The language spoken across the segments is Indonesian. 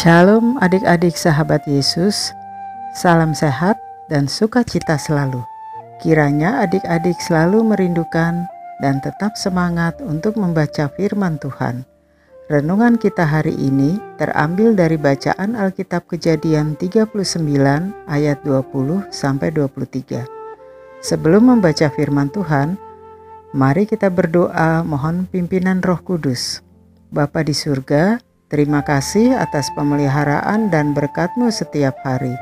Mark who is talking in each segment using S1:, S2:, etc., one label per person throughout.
S1: Shalom adik-adik sahabat Yesus, salam sehat dan sukacita selalu. Kiranya adik-adik selalu merindukan dan tetap semangat untuk membaca firman Tuhan. Renungan kita hari ini terambil dari bacaan Alkitab Kejadian 39 ayat 20 sampai 23. Sebelum membaca firman Tuhan, mari kita berdoa mohon pimpinan Roh Kudus. Bapa di surga, Terima kasih atas pemeliharaan dan berkatmu setiap hari.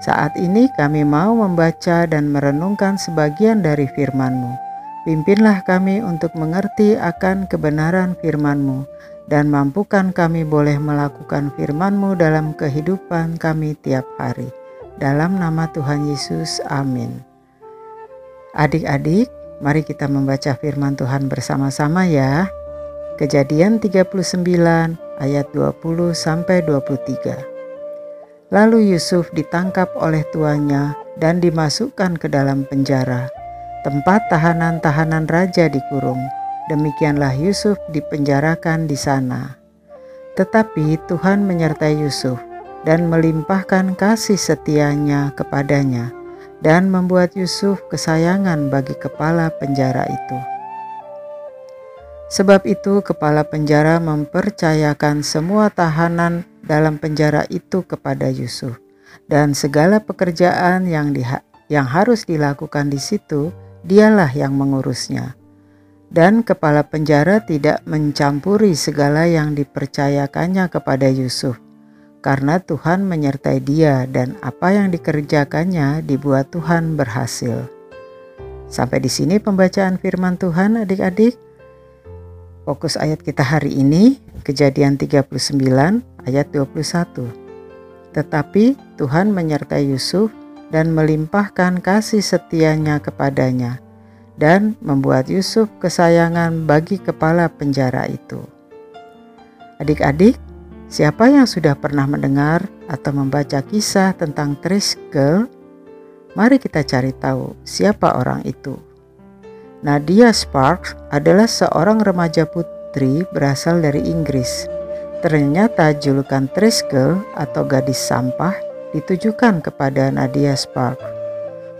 S1: Saat ini kami mau membaca dan merenungkan sebagian dari firman-Mu. Pimpinlah kami untuk mengerti akan kebenaran firman-Mu dan mampukan kami boleh melakukan firman-Mu dalam kehidupan kami tiap hari. Dalam nama Tuhan Yesus, amin. Adik-adik, mari kita membaca firman Tuhan bersama-sama ya. Kejadian 39 ayat 20 sampai 23. Lalu Yusuf ditangkap oleh tuannya dan dimasukkan ke dalam penjara, tempat tahanan-tahanan raja dikurung. Demikianlah Yusuf dipenjarakan di sana. Tetapi Tuhan menyertai Yusuf dan melimpahkan kasih setianya kepadanya dan membuat Yusuf kesayangan bagi kepala penjara itu. Sebab itu, kepala penjara mempercayakan semua tahanan dalam penjara itu kepada Yusuf, dan segala pekerjaan yang, diha yang harus dilakukan di situ, dialah yang mengurusnya. Dan kepala penjara tidak mencampuri segala yang dipercayakannya kepada Yusuf, karena Tuhan menyertai dia, dan apa yang dikerjakannya dibuat Tuhan berhasil. Sampai di sini pembacaan Firman Tuhan, adik-adik. Fokus ayat kita hari ini Kejadian 39 ayat 21. Tetapi Tuhan menyertai Yusuf dan melimpahkan kasih setianya kepadanya dan membuat Yusuf kesayangan bagi kepala penjara itu. Adik-adik, siapa yang sudah pernah mendengar atau membaca kisah tentang Triskel? Mari kita cari tahu siapa orang itu. Nadia Sparks adalah seorang remaja putri berasal dari Inggris. Ternyata julukan Triskel atau gadis sampah ditujukan kepada Nadia Sparks.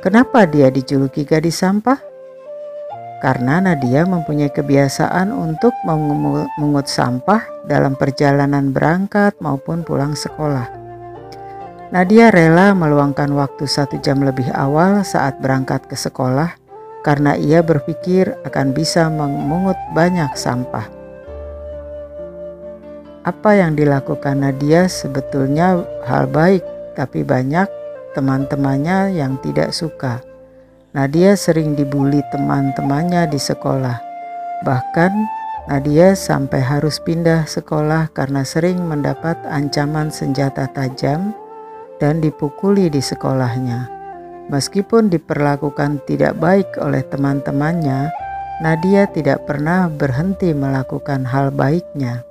S1: Kenapa dia dijuluki gadis sampah? Karena Nadia mempunyai kebiasaan untuk mengut sampah dalam perjalanan berangkat maupun pulang sekolah. Nadia rela meluangkan waktu satu jam lebih awal saat berangkat ke sekolah karena ia berpikir akan bisa memungut banyak sampah. Apa yang dilakukan Nadia sebetulnya hal baik, tapi banyak teman-temannya yang tidak suka. Nadia sering dibully teman-temannya di sekolah. Bahkan Nadia sampai harus pindah sekolah karena sering mendapat ancaman senjata tajam dan dipukuli di sekolahnya. Meskipun diperlakukan tidak baik oleh teman-temannya, Nadia tidak pernah berhenti melakukan hal baiknya.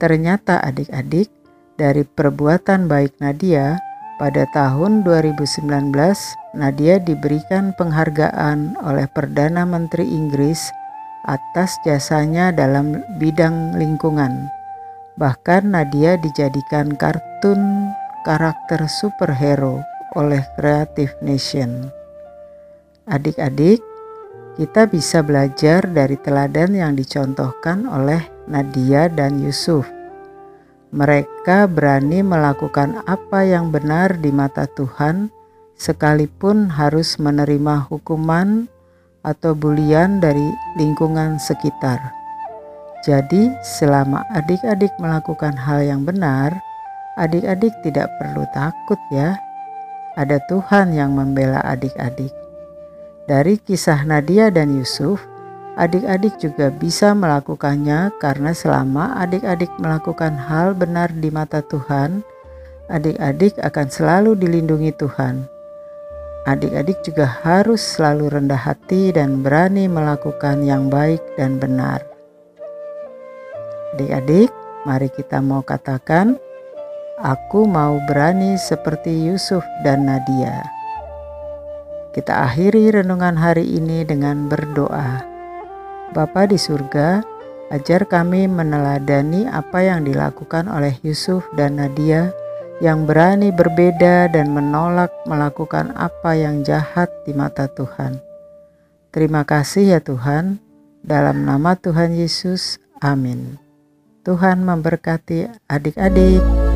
S1: Ternyata adik-adik, dari perbuatan baik Nadia, pada tahun 2019 Nadia diberikan penghargaan oleh Perdana Menteri Inggris atas jasanya dalam bidang lingkungan. Bahkan Nadia dijadikan kartun karakter superhero oleh Creative Nation. Adik-adik, kita bisa belajar dari teladan yang dicontohkan oleh Nadia dan Yusuf. Mereka berani melakukan apa yang benar di mata Tuhan, sekalipun harus menerima hukuman atau bulian dari lingkungan sekitar. Jadi, selama adik-adik melakukan hal yang benar, adik-adik tidak perlu takut, ya ada Tuhan yang membela adik-adik. Dari kisah Nadia dan Yusuf, adik-adik juga bisa melakukannya karena selama adik-adik melakukan hal benar di mata Tuhan, adik-adik akan selalu dilindungi Tuhan. Adik-adik juga harus selalu rendah hati dan berani melakukan yang baik dan benar. Adik-adik, mari kita mau katakan, Aku mau berani seperti Yusuf dan Nadia. Kita akhiri renungan hari ini dengan berdoa. Bapa di surga, Ajar kami meneladani apa yang dilakukan oleh Yusuf dan Nadia yang berani berbeda dan menolak melakukan apa yang jahat di mata Tuhan. Terima kasih ya Tuhan, dalam nama Tuhan Yesus, amin. Tuhan memberkati adik-adik.